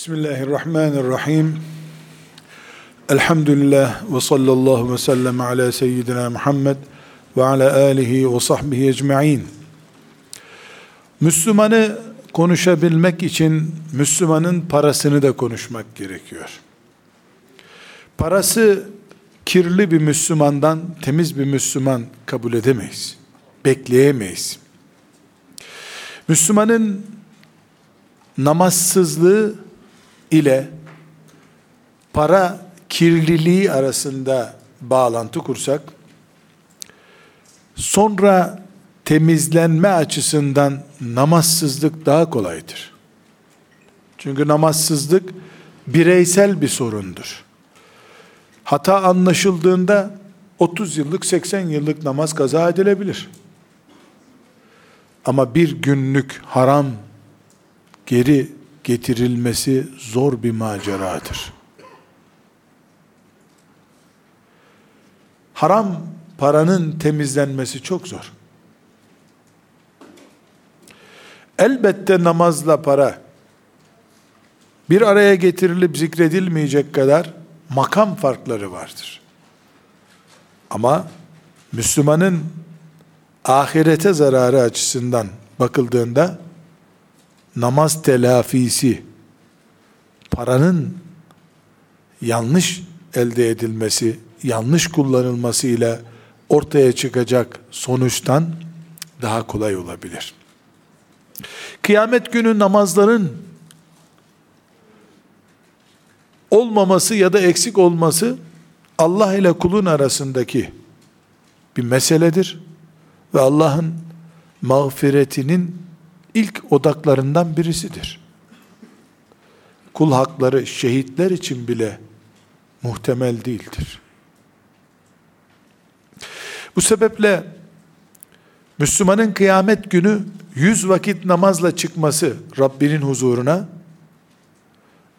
Bismillahirrahmanirrahim. Elhamdülillah ve sallallahu ve sellem ala seyyidina Muhammed ve ala alihi ve sahbihi ecma'in. Müslümanı konuşabilmek için Müslümanın parasını da konuşmak gerekiyor. Parası kirli bir Müslümandan temiz bir Müslüman kabul edemeyiz. Bekleyemeyiz. Müslümanın namazsızlığı ile para kirliliği arasında bağlantı kursak, sonra temizlenme açısından namazsızlık daha kolaydır. Çünkü namazsızlık bireysel bir sorundur. Hata anlaşıldığında 30 yıllık 80 yıllık namaz kaza edilebilir. Ama bir günlük haram geri getirilmesi zor bir maceradır. Haram paranın temizlenmesi çok zor. Elbette namazla para bir araya getirilip zikredilmeyecek kadar makam farkları vardır. Ama Müslümanın ahirete zararı açısından bakıldığında namaz telafisi paranın yanlış elde edilmesi, yanlış kullanılmasıyla ortaya çıkacak sonuçtan daha kolay olabilir. Kıyamet günü namazların olmaması ya da eksik olması Allah ile kulun arasındaki bir meseledir ve Allah'ın mağfiretinin ilk odaklarından birisidir. Kul hakları şehitler için bile muhtemel değildir. Bu sebeple Müslümanın kıyamet günü yüz vakit namazla çıkması Rabbinin huzuruna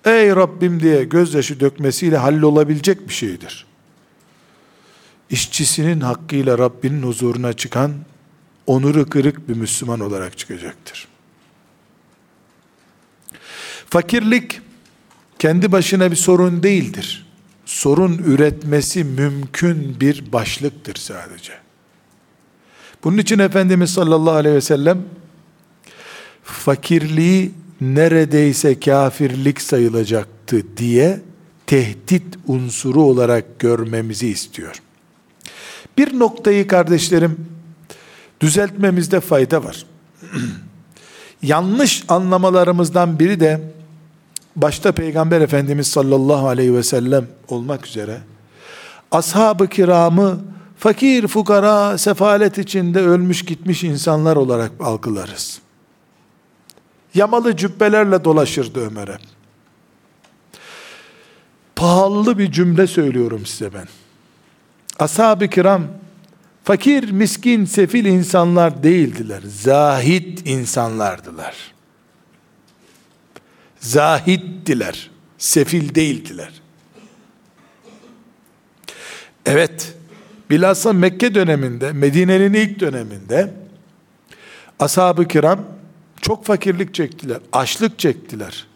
ey Rabbim diye gözyaşı dökmesiyle hallolabilecek bir şeydir. İşçisinin hakkıyla Rabbinin huzuruna çıkan onuru kırık bir Müslüman olarak çıkacaktır. Fakirlik kendi başına bir sorun değildir. Sorun üretmesi mümkün bir başlıktır sadece. Bunun için Efendimiz sallallahu aleyhi ve sellem fakirliği neredeyse kafirlik sayılacaktı diye tehdit unsuru olarak görmemizi istiyor. Bir noktayı kardeşlerim düzeltmemizde fayda var. Yanlış anlamalarımızdan biri de başta Peygamber Efendimiz sallallahu aleyhi ve sellem olmak üzere ashab-ı kiramı fakir fukara sefalet içinde ölmüş gitmiş insanlar olarak algılarız. Yamalı cübbelerle dolaşırdı Ömer'e. Pahalı bir cümle söylüyorum size ben. Ashab-ı kiram fakir, miskin, sefil insanlar değildiler. Zahid insanlardılar. Zahittiler. Sefil değildiler. Evet, bilhassa Mekke döneminde, Medine'nin ilk döneminde ashab-ı kiram çok fakirlik çektiler, açlık çektiler.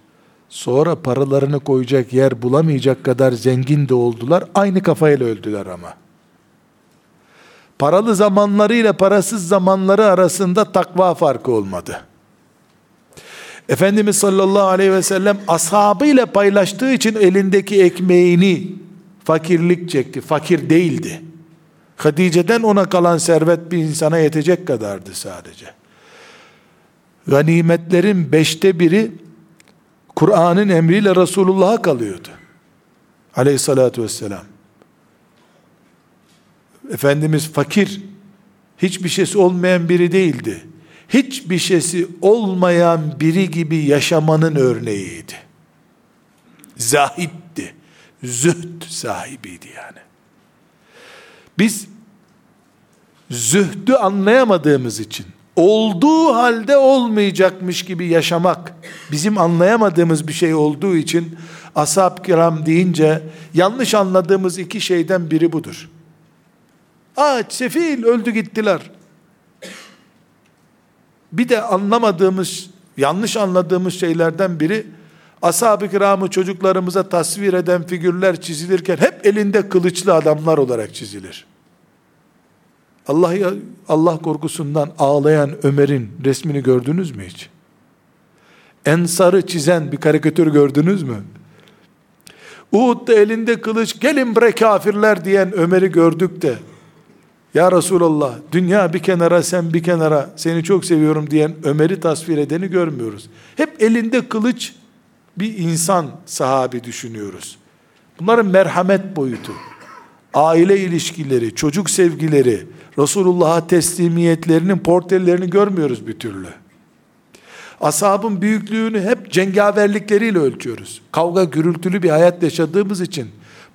Sonra paralarını koyacak yer bulamayacak kadar zengin de oldular. Aynı kafayla öldüler ama paralı zamanları ile parasız zamanları arasında takva farkı olmadı. Efendimiz sallallahu aleyhi ve sellem ashabıyla paylaştığı için elindeki ekmeğini fakirlik çekti. Fakir değildi. Hatice'den ona kalan servet bir insana yetecek kadardı sadece. Ganimetlerin beşte biri Kur'an'ın emriyle Resulullah'a kalıyordu. Aleyhissalatü vesselam. Efendimiz fakir, hiçbir şeysi olmayan biri değildi. Hiçbir şeysi olmayan biri gibi yaşamanın örneğiydi. Zahitti. Zühd sahibiydi yani. Biz zühdü anlayamadığımız için olduğu halde olmayacakmış gibi yaşamak bizim anlayamadığımız bir şey olduğu için ashab kiram deyince yanlış anladığımız iki şeyden biri budur. Aç, sefil öldü gittiler. Bir de anlamadığımız, yanlış anladığımız şeylerden biri ashab-ı kiramı çocuklarımıza tasvir eden figürler çizilirken hep elinde kılıçlı adamlar olarak çizilir. Allah Allah korkusundan ağlayan Ömer'in resmini gördünüz mü hiç? Ensarı çizen bir karikatür gördünüz mü? Uhud'da elinde kılıç gelin bre kafirler diyen Ömer'i gördük de ya Resulallah dünya bir kenara sen bir kenara seni çok seviyorum diyen Ömer'i tasvir edeni görmüyoruz. Hep elinde kılıç bir insan sahabi düşünüyoruz. Bunların merhamet boyutu, aile ilişkileri, çocuk sevgileri, Resulullah'a teslimiyetlerinin portrelerini görmüyoruz bir türlü. Ashabın büyüklüğünü hep cengaverlikleriyle ölçüyoruz. Kavga gürültülü bir hayat yaşadığımız için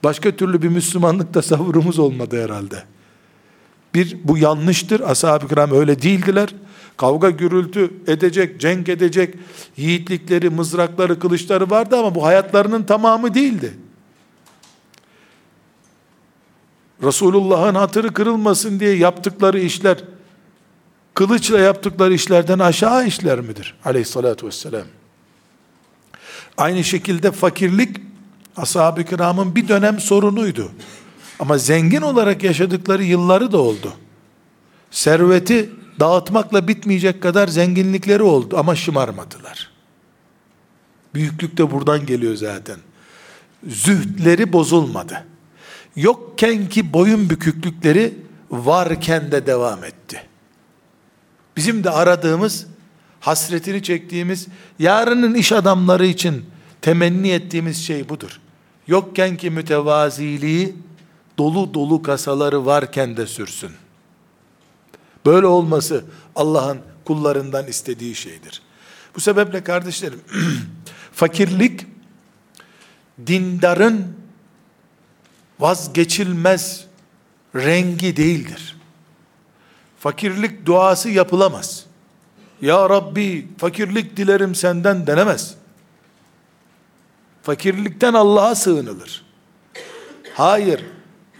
başka türlü bir Müslümanlık tasavvurumuz olmadı herhalde. Bir bu yanlıştır. Ashab-ı kiram öyle değildiler. Kavga gürültü edecek, cenk edecek yiğitlikleri, mızrakları, kılıçları vardı ama bu hayatlarının tamamı değildi. Resulullah'ın hatırı kırılmasın diye yaptıkları işler kılıçla yaptıkları işlerden aşağı işler midir? Aleyhissalatü vesselam. Aynı şekilde fakirlik ashab-ı kiramın bir dönem sorunuydu. Ama zengin olarak yaşadıkları yılları da oldu. Serveti dağıtmakla bitmeyecek kadar zenginlikleri oldu ama şımarmadılar. Büyüklük de buradan geliyor zaten. Zühdleri bozulmadı. Yokken ki boyun büküklükleri varken de devam etti. Bizim de aradığımız, hasretini çektiğimiz, yarının iş adamları için temenni ettiğimiz şey budur. Yokken ki mütevaziliği, dolu dolu kasaları varken de sürsün. Böyle olması Allah'ın kullarından istediği şeydir. Bu sebeple kardeşlerim, fakirlik, dindarın vazgeçilmez rengi değildir. Fakirlik duası yapılamaz. Ya Rabbi fakirlik dilerim senden denemez. Fakirlikten Allah'a sığınılır. Hayır,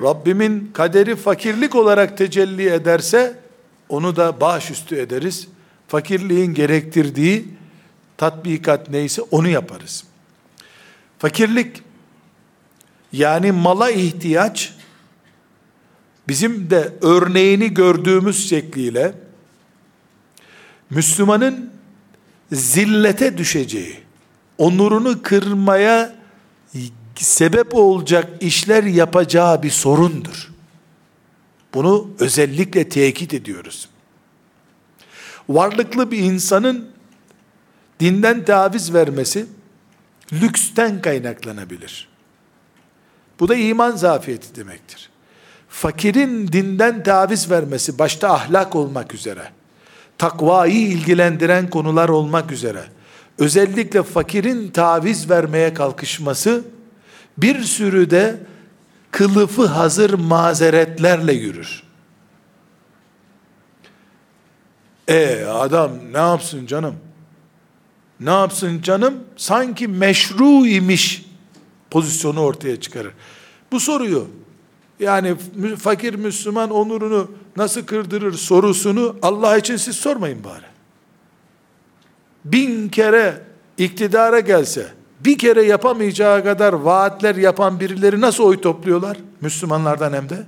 Rabbimin kaderi fakirlik olarak tecelli ederse onu da başüstü ederiz. Fakirliğin gerektirdiği tatbikat neyse onu yaparız. Fakirlik yani mala ihtiyaç bizim de örneğini gördüğümüz şekliyle Müslümanın zillete düşeceği, onurunu kırmaya sebep olacak işler yapacağı bir sorundur. Bunu özellikle tekit ediyoruz. Varlıklı bir insanın dinden taviz vermesi lüksten kaynaklanabilir. Bu da iman zafiyeti demektir. Fakirin dinden taviz vermesi başta ahlak olmak üzere, takvayı ilgilendiren konular olmak üzere, özellikle fakirin taviz vermeye kalkışması, bir sürü de kılıfı hazır mazeretlerle yürür. E adam ne yapsın canım? Ne yapsın canım? Sanki meşru imiş pozisyonu ortaya çıkarır. Bu soruyu yani fakir Müslüman onurunu nasıl kırdırır sorusunu Allah için siz sormayın bari. Bin kere iktidara gelse, bir kere yapamayacağı kadar vaatler yapan birileri nasıl oy topluyorlar? Müslümanlardan hem de.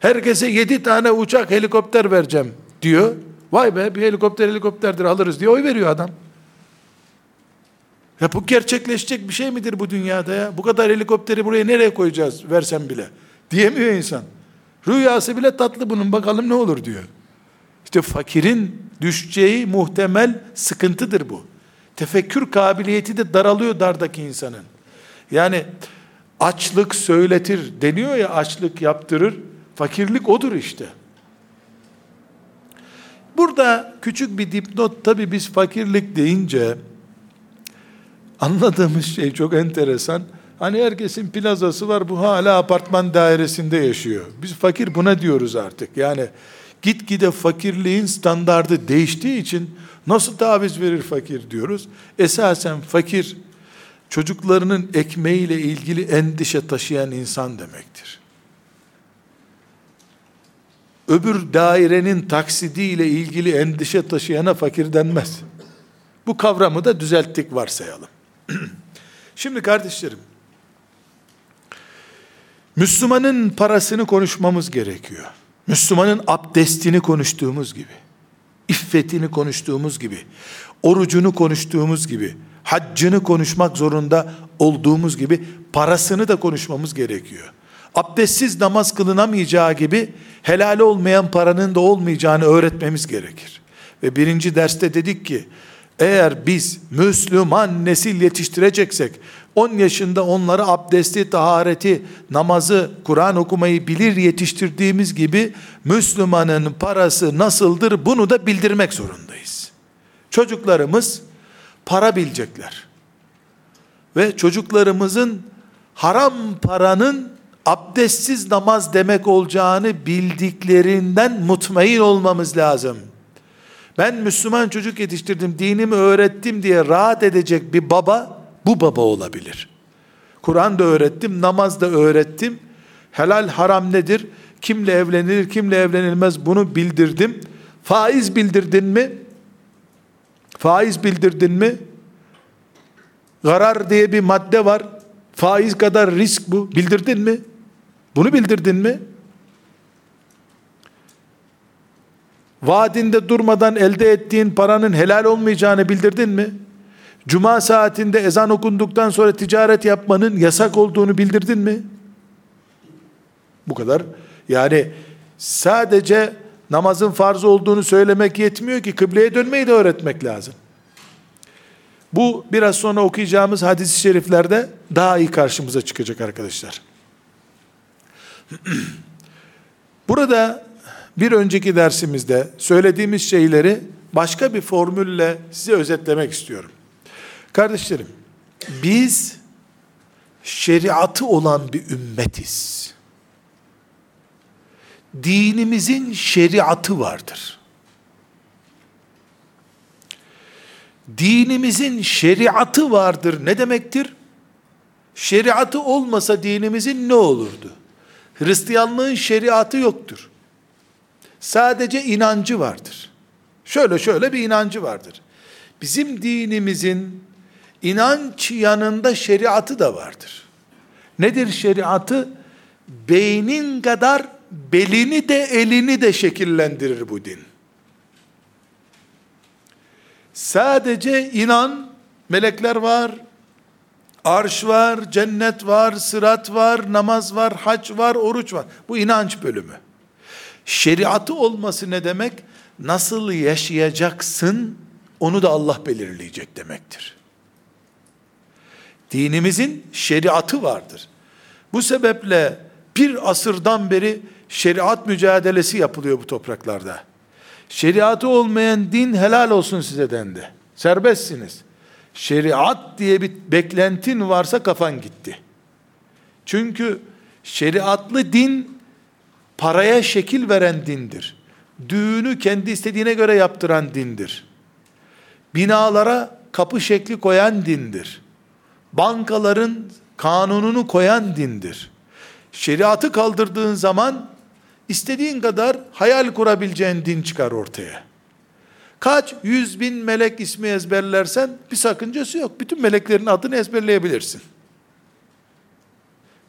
Herkese yedi tane uçak helikopter vereceğim diyor. Vay be bir helikopter helikopterdir alırız diye oy veriyor adam. Ya bu gerçekleşecek bir şey midir bu dünyada ya? Bu kadar helikopteri buraya nereye koyacağız versem bile? Diyemiyor insan. Rüyası bile tatlı bunun bakalım ne olur diyor. İşte fakirin düşeceği muhtemel sıkıntıdır bu. Tefekkür kabiliyeti de daralıyor dardaki insanın. Yani açlık söyletir deniyor ya açlık yaptırır. Fakirlik odur işte. Burada küçük bir dipnot tabi biz fakirlik deyince anladığımız şey çok enteresan. Hani herkesin plazası var bu hala apartman dairesinde yaşıyor. Biz fakir buna diyoruz artık. Yani gitgide fakirliğin standardı değiştiği için nasıl taviz verir fakir diyoruz. Esasen fakir çocuklarının ekmeğiyle ilgili endişe taşıyan insan demektir. Öbür dairenin taksidiyle ilgili endişe taşıyana fakir denmez. Bu kavramı da düzelttik varsayalım. Şimdi kardeşlerim, Müslümanın parasını konuşmamız gerekiyor. Müslümanın abdestini konuştuğumuz gibi, iffetini konuştuğumuz gibi, orucunu konuştuğumuz gibi, haccını konuşmak zorunda olduğumuz gibi parasını da konuşmamız gerekiyor. Abdestsiz namaz kılınamayacağı gibi helal olmayan paranın da olmayacağını öğretmemiz gerekir. Ve birinci derste dedik ki eğer biz Müslüman nesil yetiştireceksek 10 yaşında onları abdesti, tahareti, namazı, Kur'an okumayı bilir yetiştirdiğimiz gibi Müslümanın parası nasıldır bunu da bildirmek zorundayız. Çocuklarımız para bilecekler. Ve çocuklarımızın haram paranın abdestsiz namaz demek olacağını bildiklerinden mutmain olmamız lazım. Ben Müslüman çocuk yetiştirdim, dinimi öğrettim diye rahat edecek bir baba bu baba olabilir. Kur'an da öğrettim, namaz da öğrettim. Helal haram nedir? Kimle evlenilir, kimle evlenilmez bunu bildirdim. Faiz bildirdin mi? Faiz bildirdin mi? Zarar diye bir madde var. Faiz kadar risk bu. Bildirdin mi? Bunu bildirdin mi? Vaadinde durmadan elde ettiğin paranın helal olmayacağını bildirdin mi? Cuma saatinde ezan okunduktan sonra ticaret yapmanın yasak olduğunu bildirdin mi? Bu kadar. Yani sadece namazın farz olduğunu söylemek yetmiyor ki kıbleye dönmeyi de öğretmek lazım. Bu biraz sonra okuyacağımız hadis-i şeriflerde daha iyi karşımıza çıkacak arkadaşlar. Burada bir önceki dersimizde söylediğimiz şeyleri başka bir formülle size özetlemek istiyorum. Kardeşlerim, biz şeriatı olan bir ümmetiz. Dinimizin şeriatı vardır. Dinimizin şeriatı vardır ne demektir? Şeriatı olmasa dinimizin ne olurdu? Hristiyanlığın şeriatı yoktur. Sadece inancı vardır. Şöyle şöyle bir inancı vardır. Bizim dinimizin inanç yanında şeriatı da vardır. Nedir şeriatı? Beynin kadar belini de elini de şekillendirir bu din. Sadece inan, melekler var, arş var, cennet var, sırat var, namaz var, hac var, oruç var. Bu inanç bölümü. Şeriatı olması ne demek? Nasıl yaşayacaksın onu da Allah belirleyecek demektir. Dinimizin şeriatı vardır. Bu sebeple bir asırdan beri şeriat mücadelesi yapılıyor bu topraklarda. Şeriatı olmayan din helal olsun size dendi. Serbestsiniz. Şeriat diye bir beklentin varsa kafan gitti. Çünkü şeriatlı din paraya şekil veren dindir. Düğünü kendi istediğine göre yaptıran dindir. Binalara kapı şekli koyan dindir bankaların kanununu koyan dindir. Şeriatı kaldırdığın zaman istediğin kadar hayal kurabileceğin din çıkar ortaya. Kaç yüz bin melek ismi ezberlersen bir sakıncası yok. Bütün meleklerin adını ezberleyebilirsin.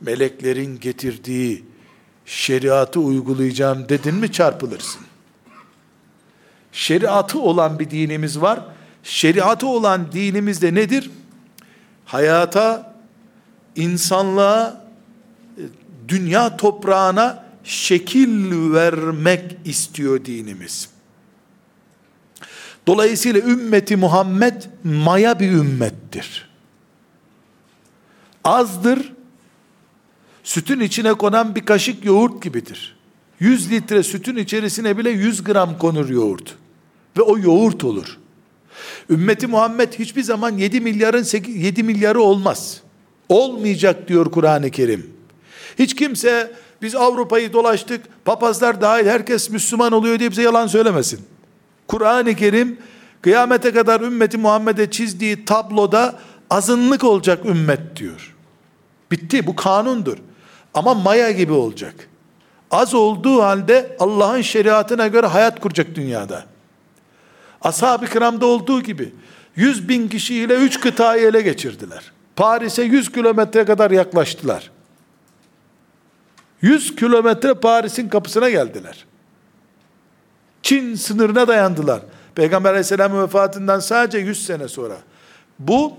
Meleklerin getirdiği şeriatı uygulayacağım dedin mi çarpılırsın. Şeriatı olan bir dinimiz var. Şeriatı olan dinimizde nedir? hayata, insanlığa, dünya toprağına şekil vermek istiyor dinimiz. Dolayısıyla ümmeti Muhammed maya bir ümmettir. Azdır, sütün içine konan bir kaşık yoğurt gibidir. 100 litre sütün içerisine bile 100 gram konur yoğurt. Ve o yoğurt olur. Ümmeti Muhammed hiçbir zaman 7 milyarın 8, 7 milyarı olmaz. Olmayacak diyor Kur'an-ı Kerim. Hiç kimse biz Avrupa'yı dolaştık, papazlar dahil herkes Müslüman oluyor diye bize yalan söylemesin. Kur'an-ı Kerim kıyamete kadar ümmeti Muhammed'e çizdiği tabloda azınlık olacak ümmet diyor. Bitti bu kanundur. Ama maya gibi olacak. Az olduğu halde Allah'ın şeriatına göre hayat kuracak dünyada. Ashab-ı kiramda olduğu gibi 100 bin kişiyle 3 kıtayı ele geçirdiler. Paris'e 100 kilometre kadar yaklaştılar. 100 kilometre Paris'in kapısına geldiler. Çin sınırına dayandılar. Peygamber aleyhisselamın vefatından sadece 100 sene sonra. Bu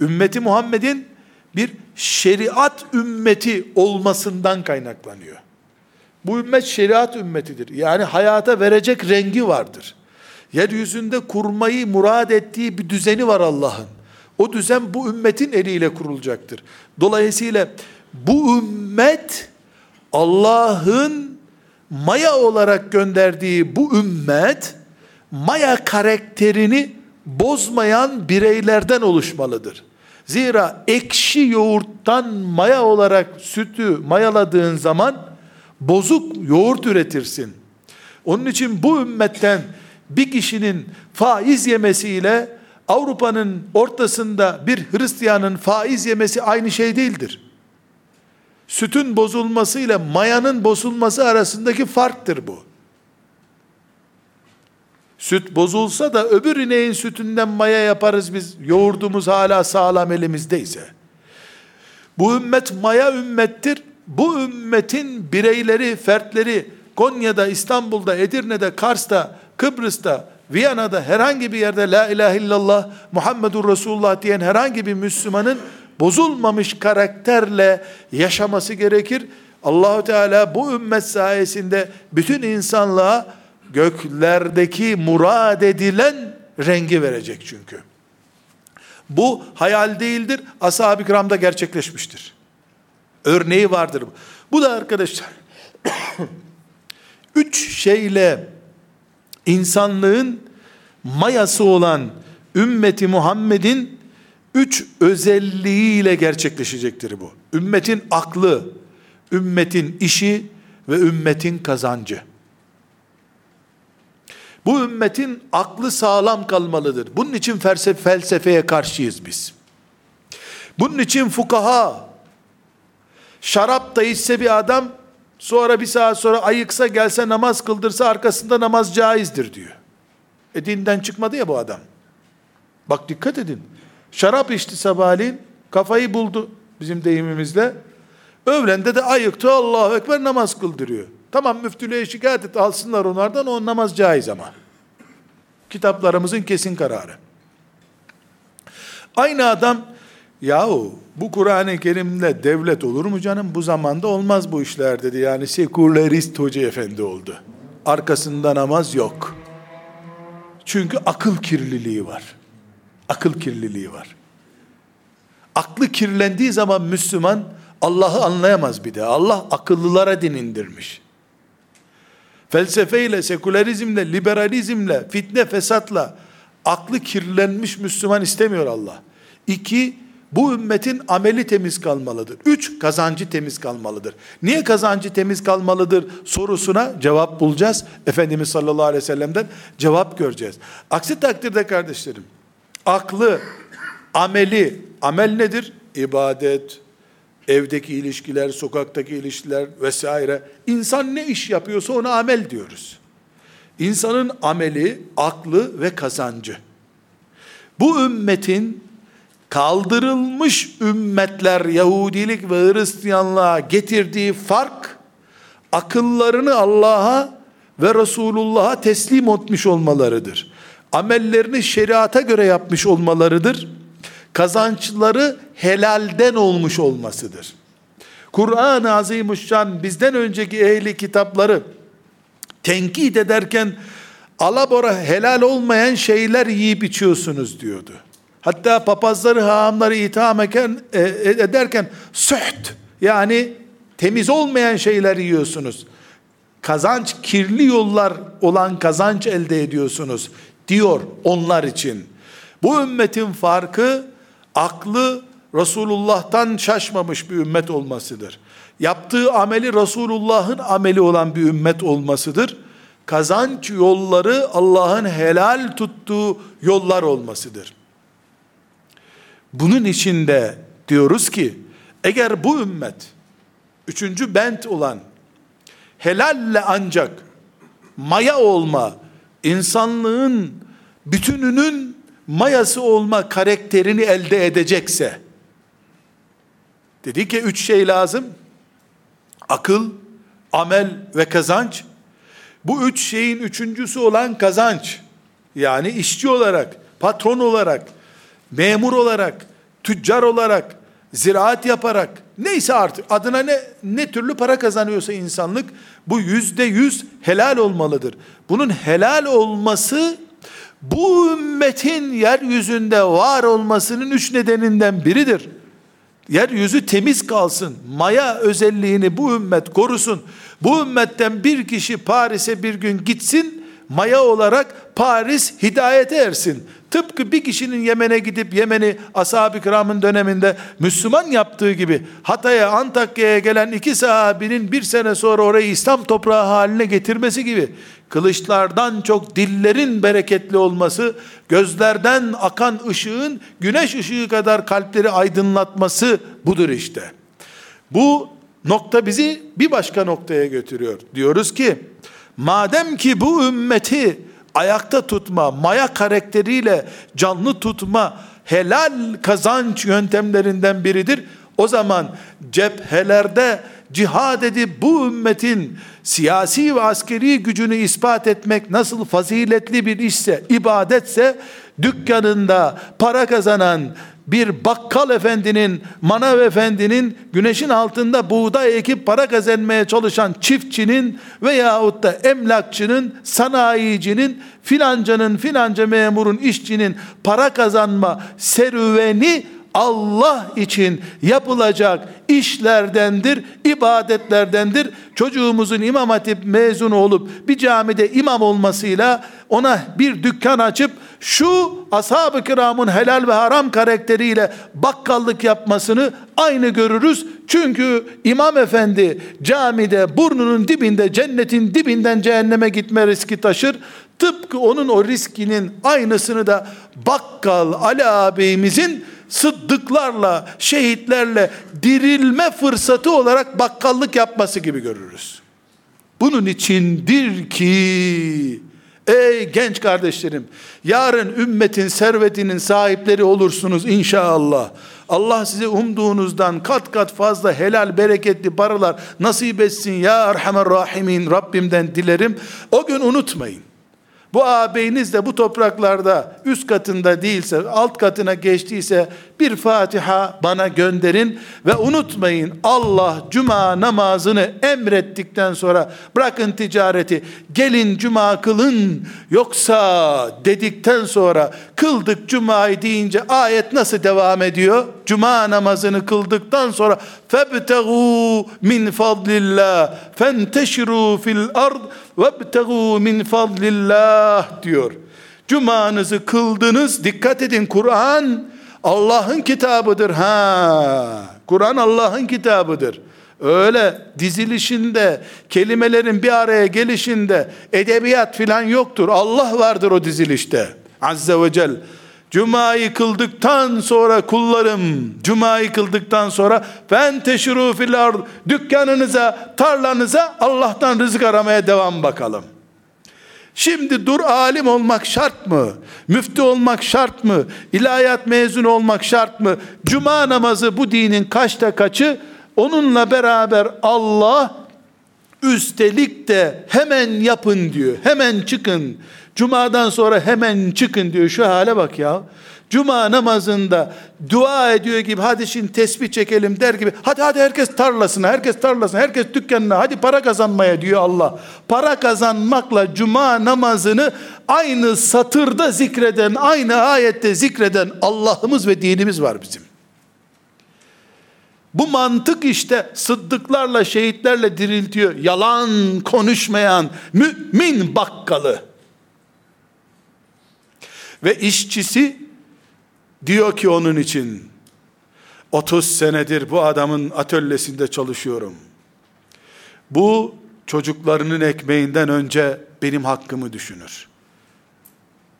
ümmeti Muhammed'in bir şeriat ümmeti olmasından kaynaklanıyor. Bu ümmet şeriat ümmetidir. Yani hayata verecek rengi vardır. Yeryüzünde kurmayı murad ettiği bir düzeni var Allah'ın. O düzen bu ümmetin eliyle kurulacaktır. Dolayısıyla bu ümmet Allah'ın maya olarak gönderdiği bu ümmet maya karakterini bozmayan bireylerden oluşmalıdır. Zira ekşi yoğurttan maya olarak sütü mayaladığın zaman bozuk yoğurt üretirsin. Onun için bu ümmetten bir kişinin faiz yemesiyle Avrupa'nın ortasında bir Hristiyanın faiz yemesi aynı şey değildir. Sütün bozulması ile mayanın bozulması arasındaki farktır bu. Süt bozulsa da öbür ineğin sütünden maya yaparız biz. Yoğurdumuz hala sağlam elimizdeyse. Bu ümmet maya ümmettir. Bu ümmetin bireyleri, fertleri Konya'da, İstanbul'da, Edirne'de, Kars'ta, Kıbrıs'ta, Viyana'da herhangi bir yerde la ilahe illallah Muhammedur Resulullah diyen herhangi bir Müslümanın bozulmamış karakterle yaşaması gerekir. Allahu Teala bu ümmet sayesinde bütün insanlığa göklerdeki murad edilen rengi verecek çünkü. Bu hayal değildir. Ashab-ı kiramda gerçekleşmiştir. Örneği vardır. Bu da arkadaşlar üç şeyle insanlığın mayası olan ümmeti Muhammed'in üç özelliğiyle gerçekleşecektir bu. Ümmetin aklı, ümmetin işi ve ümmetin kazancı. Bu ümmetin aklı sağlam kalmalıdır. Bunun için felsefe, felsefeye karşıyız biz. Bunun için fukaha, şarap da içse bir adam, sonra bir saat sonra ayıksa gelse namaz kıldırsa arkasında namaz caizdir diyor. E dinden çıkmadı ya bu adam. Bak dikkat edin. Şarap içti sabahleyin, kafayı buldu bizim deyimimizle. Öğlende de ayıktı Allahu Ekber namaz kıldırıyor. Tamam müftülüğe şikayet et alsınlar onlardan o namaz caiz ama. Kitaplarımızın kesin kararı. Aynı adam yahu bu Kur'an-ı Kerim'le devlet olur mu canım? Bu zamanda olmaz bu işler dedi. Yani sekülerist hoca efendi oldu. Arkasında namaz yok. Çünkü akıl kirliliği var. Akıl kirliliği var. Aklı kirlendiği zaman Müslüman Allah'ı anlayamaz bir de. Allah akıllılara din indirmiş. Felsefeyle, sekülerizmle, liberalizmle, fitne fesatla aklı kirlenmiş Müslüman istemiyor Allah. İki, bu ümmetin ameli temiz kalmalıdır. Üç, kazancı temiz kalmalıdır. Niye kazancı temiz kalmalıdır sorusuna cevap bulacağız. Efendimiz sallallahu aleyhi ve sellem'den cevap göreceğiz. Aksi takdirde kardeşlerim, aklı, ameli, amel nedir? İbadet, evdeki ilişkiler, sokaktaki ilişkiler vesaire. İnsan ne iş yapıyorsa ona amel diyoruz. İnsanın ameli, aklı ve kazancı. Bu ümmetin kaldırılmış ümmetler Yahudilik ve Hristiyanlığa getirdiği fark akıllarını Allah'a ve Resulullah'a teslim etmiş olmalarıdır. Amellerini şeriata göre yapmış olmalarıdır kazançları helalden olmuş olmasıdır. Kur'an-ı Azimuşşan bizden önceki ehli kitapları tenkit ederken alabora helal olmayan şeyler yiyip içiyorsunuz diyordu. Hatta papazları, hahamları itham eken, e, ederken süht yani temiz olmayan şeyler yiyorsunuz. Kazanç kirli yollar olan kazanç elde ediyorsunuz diyor onlar için. Bu ümmetin farkı aklı Resulullah'tan şaşmamış bir ümmet olmasıdır. Yaptığı ameli Resulullah'ın ameli olan bir ümmet olmasıdır. Kazanç yolları Allah'ın helal tuttuğu yollar olmasıdır. Bunun içinde diyoruz ki eğer bu ümmet üçüncü bent olan helalle ancak maya olma insanlığın bütününün mayası olma karakterini elde edecekse, dedi ki üç şey lazım. Akıl, amel ve kazanç. Bu üç şeyin üçüncüsü olan kazanç. Yani işçi olarak, patron olarak, memur olarak, tüccar olarak, ziraat yaparak, neyse artık adına ne, ne türlü para kazanıyorsa insanlık, bu yüzde yüz helal olmalıdır. Bunun helal olması, bu ümmetin yeryüzünde var olmasının üç nedeninden biridir. Yeryüzü temiz kalsın. Maya özelliğini bu ümmet korusun. Bu ümmetten bir kişi Paris'e bir gün gitsin, maya olarak Paris hidayete ersin. Tıpkı bir kişinin Yemen'e gidip Yemen'i ashab-ı kiramın döneminde Müslüman yaptığı gibi Hatay'a Antakya'ya gelen iki sahabinin bir sene sonra orayı İslam toprağı haline getirmesi gibi kılıçlardan çok dillerin bereketli olması, gözlerden akan ışığın güneş ışığı kadar kalpleri aydınlatması budur işte. Bu nokta bizi bir başka noktaya götürüyor. Diyoruz ki madem ki bu ümmeti ayakta tutma, maya karakteriyle canlı tutma helal kazanç yöntemlerinden biridir. O zaman cephelerde cihad edip bu ümmetin siyasi ve askeri gücünü ispat etmek nasıl faziletli bir işse, ibadetse, dükkanında para kazanan bir bakkal efendinin, manav efendinin, güneşin altında buğday ekip para kazanmaya çalışan çiftçinin veyahut da emlakçının, sanayicinin, filancanın, filanca memurun, işçinin para kazanma serüveni Allah için yapılacak işlerdendir, ibadetlerdendir. Çocuğumuzun imam hatip mezunu olup bir camide imam olmasıyla ona bir dükkan açıp şu ashab-ı kiramın helal ve haram karakteriyle bakkallık yapmasını aynı görürüz. Çünkü imam efendi camide burnunun dibinde cennetin dibinden cehenneme gitme riski taşır. Tıpkı onun o riskinin aynısını da bakkal Ali ağabeyimizin sıddıklarla, şehitlerle dirilme fırsatı olarak bakkallık yapması gibi görürüz. Bunun içindir ki ey genç kardeşlerim yarın ümmetin servetinin sahipleri olursunuz inşallah. Allah size umduğunuzdan kat kat fazla helal bereketli paralar nasip etsin ya Erhamer Rahimin Rabbimden dilerim. O gün unutmayın. Bu ağabeyiniz de bu topraklarda üst katında değilse, alt katına geçtiyse bir Fatiha bana gönderin ve unutmayın Allah cuma namazını emrettikten sonra bırakın ticareti gelin cuma kılın yoksa dedikten sonra kıldık cumayı deyince ayet nasıl devam ediyor? Cuma namazını kıldıktan sonra febtegu min fadlillah fenteşiru fil ard vebtegu min fadlillah diyor. Cumanızı kıldınız. Dikkat edin Kur'an Allah'ın kitabıdır ha. Kur'an Allah'ın kitabıdır. Öyle dizilişinde, kelimelerin bir araya gelişinde edebiyat filan yoktur. Allah vardır o dizilişte. Azze ve Celle. Cuma'yı kıldıktan sonra kullarım, Cuma'yı kıldıktan sonra fenteşiru fil ard dükkanınıza, tarlanıza Allah'tan rızık aramaya devam bakalım. Şimdi dur alim olmak şart mı? Müftü olmak şart mı? İlahiyat mezunu olmak şart mı? Cuma namazı bu dinin kaçta kaçı? Onunla beraber Allah üstelik de hemen yapın diyor. Hemen çıkın. Cumadan sonra hemen çıkın diyor. Şu hale bak ya. Cuma namazında dua ediyor gibi hadi şimdi tesbih çekelim der gibi hadi hadi herkes tarlasına herkes tarlasına herkes dükkanına hadi para kazanmaya diyor Allah. Para kazanmakla cuma namazını aynı satırda zikreden aynı ayette zikreden Allah'ımız ve dinimiz var bizim. Bu mantık işte sıddıklarla şehitlerle diriltiyor. Yalan konuşmayan mümin bakkalı. Ve işçisi diyor ki onun için 30 senedir bu adamın atölyesinde çalışıyorum. Bu çocuklarının ekmeğinden önce benim hakkımı düşünür.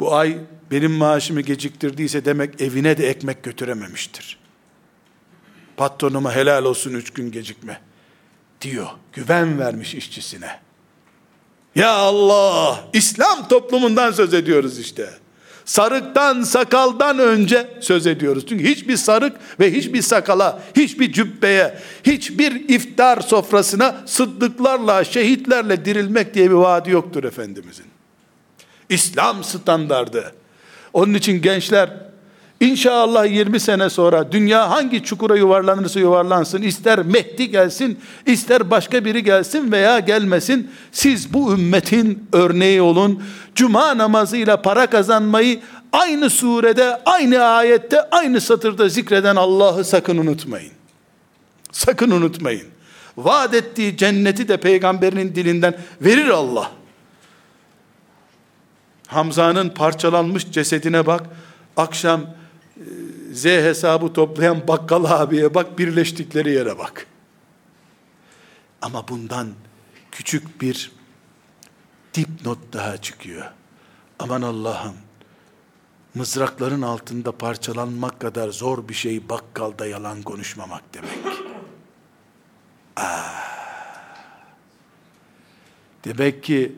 Bu ay benim maaşımı geciktirdiyse demek evine de ekmek götürememiştir. Patronuma helal olsun üç gün gecikme diyor. Güven vermiş işçisine. Ya Allah! İslam toplumundan söz ediyoruz işte. Sarıktan, sakaldan önce söz ediyoruz. Çünkü hiçbir sarık ve hiçbir sakala, hiçbir cübbeye, hiçbir iftar sofrasına sıddıklarla, şehitlerle dirilmek diye bir vaadi yoktur Efendimizin. İslam standardı. Onun için gençler İnşallah 20 sene sonra dünya hangi çukura yuvarlanırsa yuvarlansın, ister Mehdi gelsin, ister başka biri gelsin veya gelmesin, siz bu ümmetin örneği olun. Cuma namazıyla para kazanmayı aynı surede, aynı ayette, aynı satırda zikreden Allah'ı sakın unutmayın. Sakın unutmayın. Vaat ettiği cenneti de peygamberinin dilinden verir Allah. Hamza'nın parçalanmış cesedine bak. Akşam Z hesabı toplayan bakkal abiye bak, birleştikleri yere bak. Ama bundan küçük bir dipnot daha çıkıyor. Aman Allah'ım, mızrakların altında parçalanmak kadar zor bir şey bakkalda yalan konuşmamak demek. Aa. Demek ki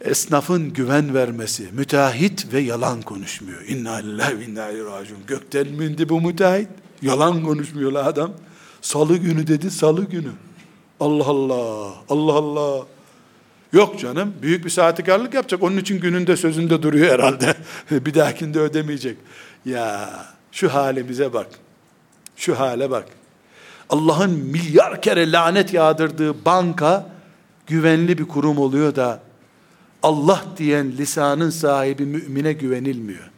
esnafın güven vermesi, müteahhit ve yalan konuşmuyor. İnna lillahi ve inna ileyhi Gökten mi indi bu müteahhit? Yalan konuşmuyor la adam. Salı günü dedi, salı günü. Allah Allah, Allah Allah. Yok canım, büyük bir saatikarlık yapacak. Onun için gününde sözünde duruyor herhalde. bir dahakinde ödemeyecek. Ya şu halimize bak. Şu hale bak. Allah'ın milyar kere lanet yağdırdığı banka güvenli bir kurum oluyor da Allah diyen lisanın sahibi mümine güvenilmiyor.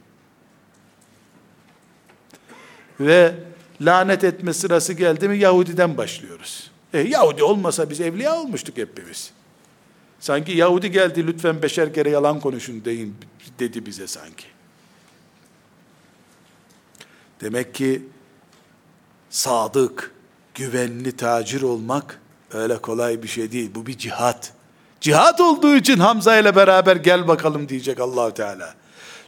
Ve lanet etme sırası geldi mi Yahudiden başlıyoruz. E, Yahudi olmasa biz evliya olmuştuk hepimiz. Sanki Yahudi geldi lütfen beşer kere yalan konuşun deyin dedi bize sanki. Demek ki sadık, güvenli tacir olmak öyle kolay bir şey değil. Bu bir cihat. Cihat olduğu için Hamza ile beraber gel bakalım diyecek Allahu Teala.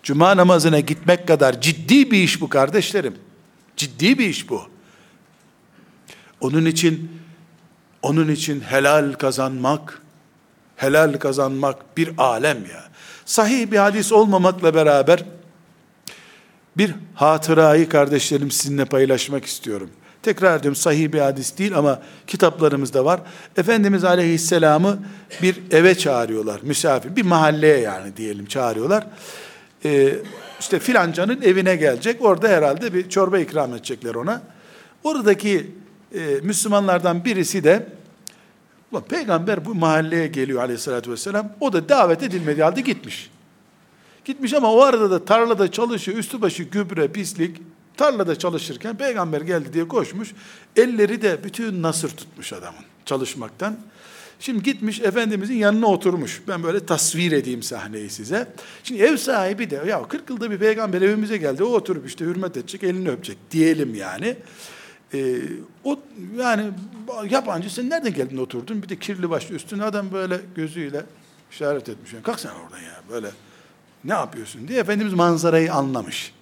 Cuma namazına gitmek kadar ciddi bir iş bu kardeşlerim. Ciddi bir iş bu. Onun için onun için helal kazanmak helal kazanmak bir alem ya. Sahih bir hadis olmamakla beraber bir hatırayı kardeşlerim sizinle paylaşmak istiyorum. Tekrar diyorum sahih bir hadis değil ama kitaplarımızda var. Efendimiz Aleyhisselam'ı bir eve çağırıyorlar. Misafir, bir mahalleye yani diyelim çağırıyorlar. Ee, işte filancanın evine gelecek. Orada herhalde bir çorba ikram edecekler ona. Oradaki e, Müslümanlardan birisi de peygamber bu mahalleye geliyor aleyhissalatü vesselam. O da davet edilmediği halde gitmiş. Gitmiş ama o arada da tarlada çalışıyor. Üstü başı gübre, pislik. Tarlada çalışırken peygamber geldi diye koşmuş. Elleri de bütün nasır tutmuş adamın çalışmaktan. Şimdi gitmiş Efendimizin yanına oturmuş. Ben böyle tasvir edeyim sahneyi size. Şimdi ev sahibi de ya 40 yılda bir peygamber evimize geldi. O oturup işte hürmet edecek, elini öpecek diyelim yani. Ee, o yani yabancı sen nereden geldin oturdun? Bir de kirli başlı üstüne adam böyle gözüyle işaret etmiş. Yani, Kalk sen oradan ya böyle ne yapıyorsun diye Efendimiz manzarayı anlamış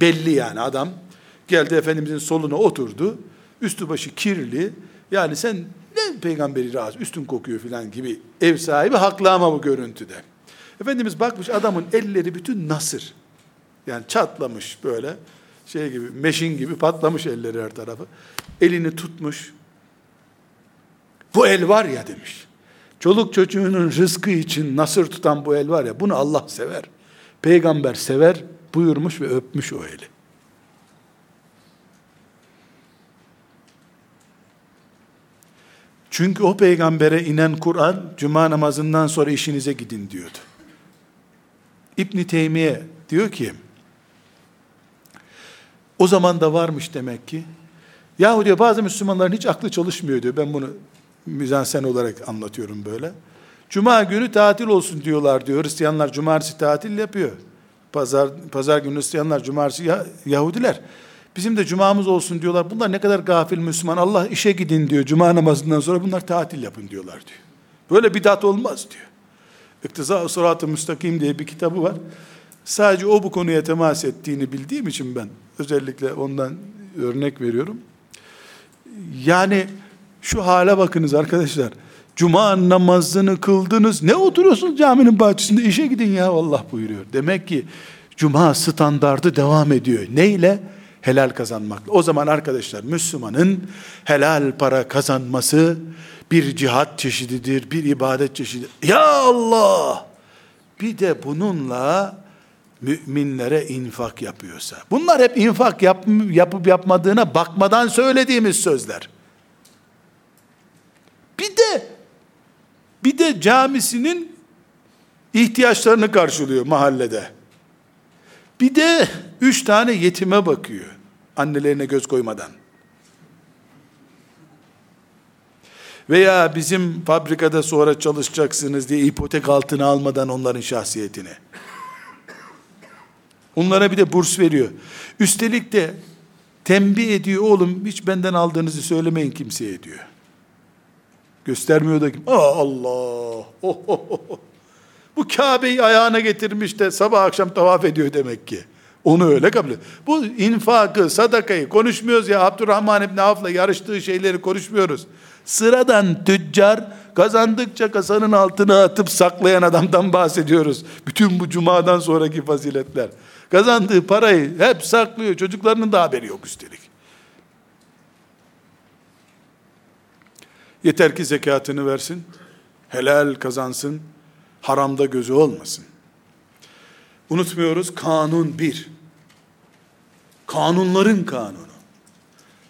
belli yani adam geldi Efendimizin soluna oturdu. Üstü başı kirli. Yani sen ne peygamberi razı üstün kokuyor filan gibi ev sahibi haklı ama bu görüntüde. Efendimiz bakmış adamın elleri bütün nasır. Yani çatlamış böyle şey gibi meşin gibi patlamış elleri her tarafı. Elini tutmuş. Bu el var ya demiş. Çoluk çocuğunun rızkı için nasır tutan bu el var ya bunu Allah sever. Peygamber sever buyurmuş ve öpmüş o eli. Çünkü o peygambere inen Kur'an cuma namazından sonra işinize gidin diyordu. İbn Teymiye diyor ki o zaman da varmış demek ki. Yahu diyor bazı Müslümanların hiç aklı çalışmıyor diyor. Ben bunu mizansen olarak anlatıyorum böyle. Cuma günü tatil olsun diyorlar diyor. Hristiyanlar cumartesi tatil yapıyor. Pazar, pazar günü Hristiyanlar, cumartesi Yahudiler. Bizim de cumamız olsun diyorlar. Bunlar ne kadar gafil Müslüman. Allah işe gidin diyor. Cuma namazından sonra bunlar tatil yapın diyorlar diyor. Böyle bidat olmaz diyor. İktiza Sırat-ı Müstakim diye bir kitabı var. Sadece o bu konuya temas ettiğini bildiğim için ben özellikle ondan örnek veriyorum. Yani şu hale bakınız arkadaşlar. Cuma namazını kıldınız. Ne oturuyorsunuz caminin bahçesinde? İşe gidin ya Allah buyuruyor. Demek ki Cuma standardı devam ediyor. Neyle? Helal kazanmakla. O zaman arkadaşlar Müslümanın helal para kazanması bir cihat çeşididir, bir ibadet çeşididir. Ya Allah! Bir de bununla müminlere infak yapıyorsa. Bunlar hep infak yap, yapıp yapmadığına bakmadan söylediğimiz sözler. Bir de bir de camisinin ihtiyaçlarını karşılıyor mahallede. Bir de üç tane yetime bakıyor. Annelerine göz koymadan. Veya bizim fabrikada sonra çalışacaksınız diye ipotek altına almadan onların şahsiyetini. Onlara bir de burs veriyor. Üstelik de tembih ediyor oğlum hiç benden aldığınızı söylemeyin kimseye diyor. Göstermiyor da kim? Aa, Allah. Oh, oh, oh. Bu Kabe'yi ayağına getirmiş de sabah akşam tavaf ediyor demek ki. Onu öyle kabul ediyor. Bu infakı, sadakayı konuşmuyoruz ya. Abdurrahman İbni Avf'la yarıştığı şeyleri konuşmuyoruz. Sıradan tüccar kazandıkça kasanın altına atıp saklayan adamdan bahsediyoruz. Bütün bu cumadan sonraki faziletler. Kazandığı parayı hep saklıyor. Çocuklarının da haberi yok üstelik. Yeter ki zekatını versin. Helal kazansın. Haramda gözü olmasın. Unutmuyoruz kanun bir. Kanunların kanunu.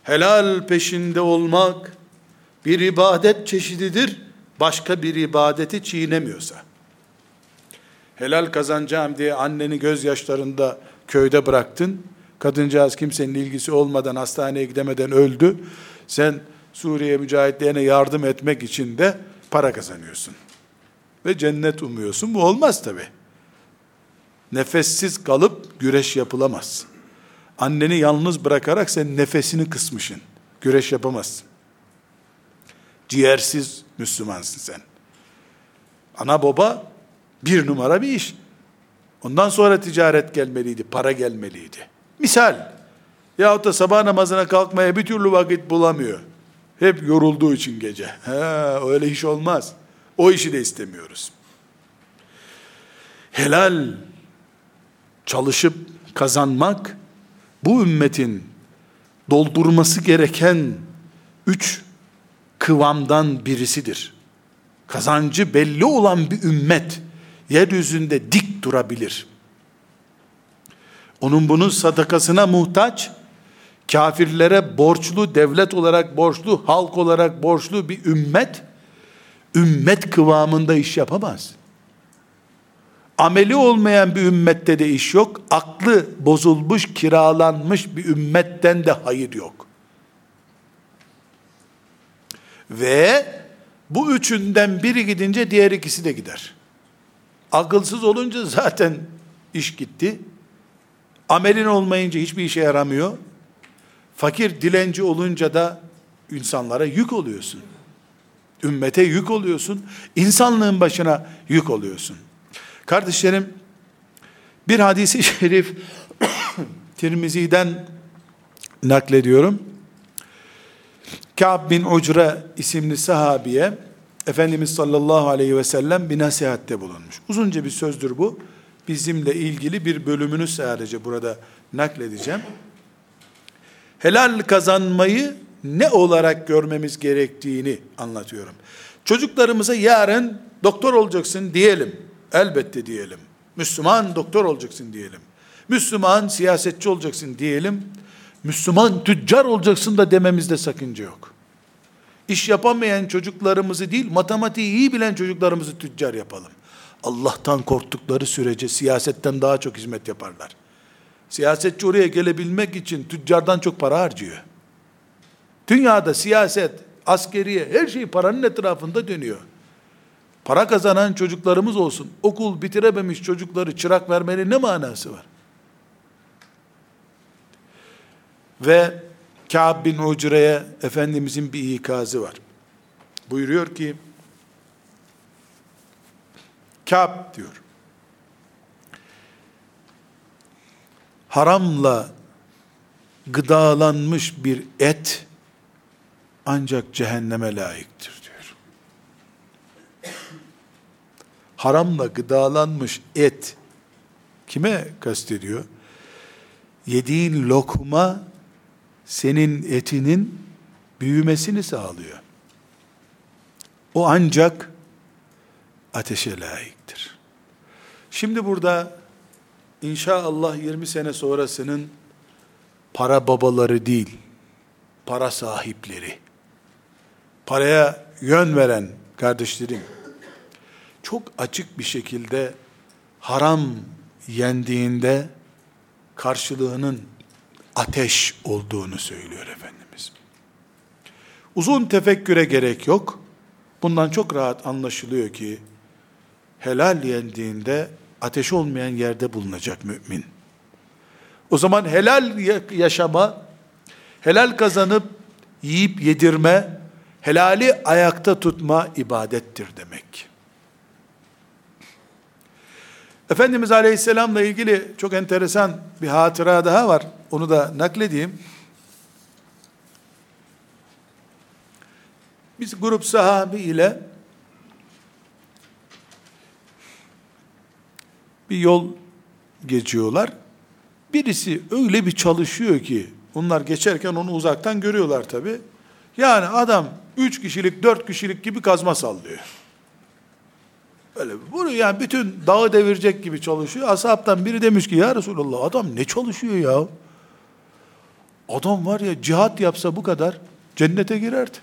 Helal peşinde olmak bir ibadet çeşididir. Başka bir ibadeti çiğnemiyorsa. Helal kazanacağım diye anneni gözyaşlarında köyde bıraktın. Kadıncağız kimsenin ilgisi olmadan hastaneye gidemeden öldü. Sen Suriye mücahitlerine yardım etmek için de para kazanıyorsun. Ve cennet umuyorsun. Bu olmaz tabi. Nefessiz kalıp güreş yapılamaz. Anneni yalnız bırakarak sen nefesini kısmışsın. Güreş yapamazsın. Ciğersiz Müslümansın sen. Ana baba bir numara bir iş. Ondan sonra ticaret gelmeliydi, para gelmeliydi. Misal, yahut da sabah namazına kalkmaya bir türlü vakit bulamıyor. Hep yorulduğu için gece. He, öyle iş olmaz. O işi de istemiyoruz. Helal çalışıp kazanmak bu ümmetin doldurması gereken üç kıvamdan birisidir. Kazancı belli olan bir ümmet yeryüzünde dik durabilir. Onun bunun sadakasına muhtaç, kafirlere borçlu, devlet olarak borçlu, halk olarak borçlu bir ümmet, ümmet kıvamında iş yapamaz. Ameli olmayan bir ümmette de iş yok, aklı bozulmuş, kiralanmış bir ümmetten de hayır yok. Ve bu üçünden biri gidince diğer ikisi de gider. Akılsız olunca zaten iş gitti. Amelin olmayınca hiçbir işe yaramıyor. Fakir dilenci olunca da insanlara yük oluyorsun. Ümmete yük oluyorsun. İnsanlığın başına yük oluyorsun. Kardeşlerim, bir hadisi şerif Tirmizi'den naklediyorum. Ka'b bin Ucre isimli sahabiye Efendimiz sallallahu aleyhi ve sellem bir nasihatte bulunmuş. Uzunca bir sözdür bu. Bizimle ilgili bir bölümünü sadece burada nakledeceğim. Helal kazanmayı ne olarak görmemiz gerektiğini anlatıyorum. Çocuklarımıza yarın doktor olacaksın diyelim. Elbette diyelim. Müslüman doktor olacaksın diyelim. Müslüman siyasetçi olacaksın diyelim. Müslüman tüccar olacaksın da dememizde sakınca yok. İş yapamayan çocuklarımızı değil, matematiği iyi bilen çocuklarımızı tüccar yapalım. Allah'tan korktukları sürece siyasetten daha çok hizmet yaparlar. Siyasetçi oraya gelebilmek için tüccardan çok para harcıyor. Dünyada siyaset, askeriye, her şey paranın etrafında dönüyor. Para kazanan çocuklarımız olsun. Okul bitirememiş çocukları çırak vermenin ne manası var? Ve Ka'b bin Ucre'ye Efendimizin bir ikazı var. Buyuruyor ki, Ka'b diyor, haramla gıdalanmış bir et ancak cehenneme layıktır diyor. haramla gıdalanmış et kime kastediyor? Yediğin lokma senin etinin büyümesini sağlıyor. O ancak ateşe layıktır. Şimdi burada inşallah 20 sene sonrasının para babaları değil, para sahipleri, paraya yön veren kardeşlerim, çok açık bir şekilde haram yendiğinde karşılığının ateş olduğunu söylüyor Efendimiz. Uzun tefekküre gerek yok. Bundan çok rahat anlaşılıyor ki helal yendiğinde ateş olmayan yerde bulunacak mümin. O zaman helal yaşama, helal kazanıp yiyip yedirme, helali ayakta tutma ibadettir demek. Efendimiz Aleyhisselam'la ilgili çok enteresan bir hatıra daha var. Onu da nakledeyim. Biz grup sahabi ile bir yol geçiyorlar. Birisi öyle bir çalışıyor ki onlar geçerken onu uzaktan görüyorlar tabi. Yani adam üç kişilik, dört kişilik gibi kazma sallıyor. Öyle bunu yani bütün dağı devirecek gibi çalışıyor. Ashabtan biri demiş ki ya Resulallah adam ne çalışıyor ya? Adam var ya cihat yapsa bu kadar cennete girerdi.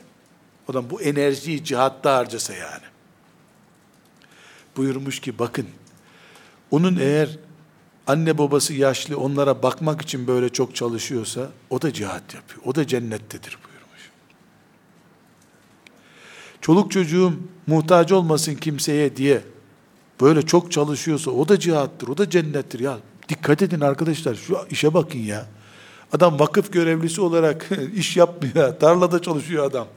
Adam bu enerjiyi cihatta harcasa yani. Buyurmuş ki bakın onun eğer anne babası yaşlı onlara bakmak için böyle çok çalışıyorsa o da cihat yapıyor. O da cennettedir buyurmuş. Çoluk çocuğum muhtaç olmasın kimseye diye böyle çok çalışıyorsa o da cihattır. O da cennettir ya. Dikkat edin arkadaşlar şu işe bakın ya. Adam vakıf görevlisi olarak iş yapmıyor. Tarlada çalışıyor adam.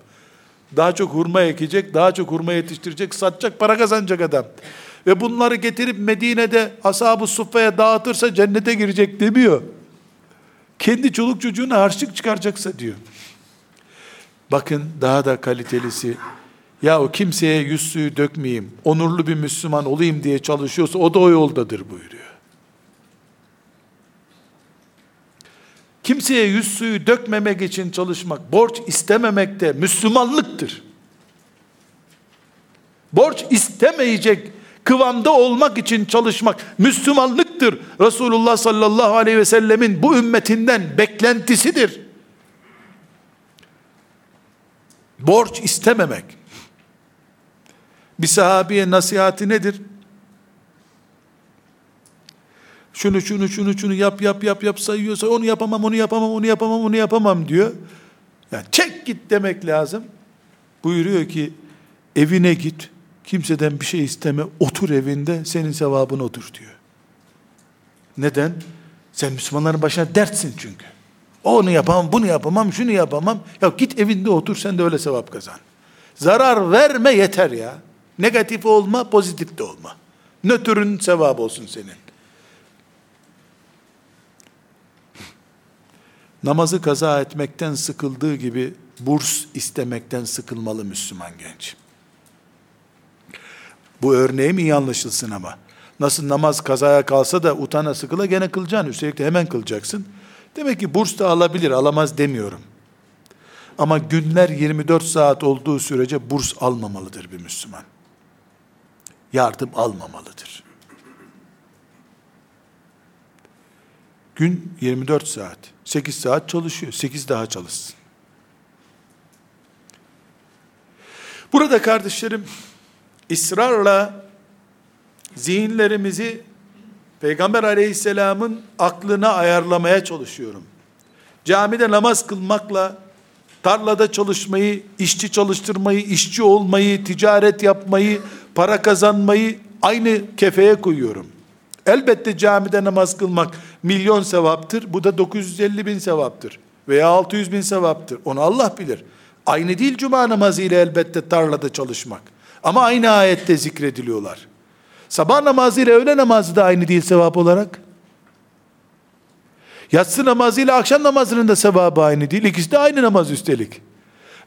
Daha çok hurma ekecek, daha çok hurma yetiştirecek, satacak, para kazanacak adam. Ve bunları getirip Medine'de ashab-ı suffaya dağıtırsa cennete girecek demiyor. Kendi çoluk çocuğuna harçlık çıkaracaksa diyor. Bakın daha da kalitelisi. Ya o kimseye yüz suyu dökmeyeyim, onurlu bir Müslüman olayım diye çalışıyorsa o da o yoldadır buyuruyor. Kimseye yüz suyu dökmemek için çalışmak, borç istememek de Müslümanlıktır. Borç istemeyecek kıvamda olmak için çalışmak Müslümanlıktır. Resulullah sallallahu aleyhi ve sellemin bu ümmetinden beklentisidir. Borç istememek. Bir sahabiye nasihati nedir? Şunu şunu şunu şunu yap yap yap yap sayıyorsa onu yapamam onu yapamam onu yapamam onu yapamam diyor. Yani çek git demek lazım. Buyuruyor ki evine git kimseden bir şey isteme otur evinde senin sevabın otur diyor. Neden? Sen Müslümanların başına dertsin çünkü. Onu yapamam, bunu yapamam, şunu yapamam. Ya git evinde otur sen de öyle sevap kazan. Zarar verme yeter ya. Negatif olma, pozitif de olma. Nötrün sevabı olsun senin. namazı kaza etmekten sıkıldığı gibi burs istemekten sıkılmalı Müslüman genç. Bu örneğim iyi anlaşılsın ama. Nasıl namaz kazaya kalsa da utana sıkıla gene kılacaksın. Üstelik de hemen kılacaksın. Demek ki burs da alabilir, alamaz demiyorum. Ama günler 24 saat olduğu sürece burs almamalıdır bir Müslüman. Yardım almamalıdır. Gün 24 saat. 8 saat çalışıyor. 8 daha çalışsın. Burada kardeşlerim ısrarla zihinlerimizi Peygamber aleyhisselamın aklına ayarlamaya çalışıyorum. Camide namaz kılmakla tarlada çalışmayı, işçi çalıştırmayı, işçi olmayı, ticaret yapmayı, para kazanmayı aynı kefeye koyuyorum. Elbette camide namaz kılmak milyon sevaptır. Bu da 950 bin sevaptır. Veya 600 bin sevaptır. Onu Allah bilir. Aynı değil cuma namazı ile elbette tarlada çalışmak. Ama aynı ayette zikrediliyorlar. Sabah namazı ile öğle namazı da aynı değil sevap olarak. Yatsı namazı ile akşam namazının da sevabı aynı değil. İkisi de aynı namaz üstelik.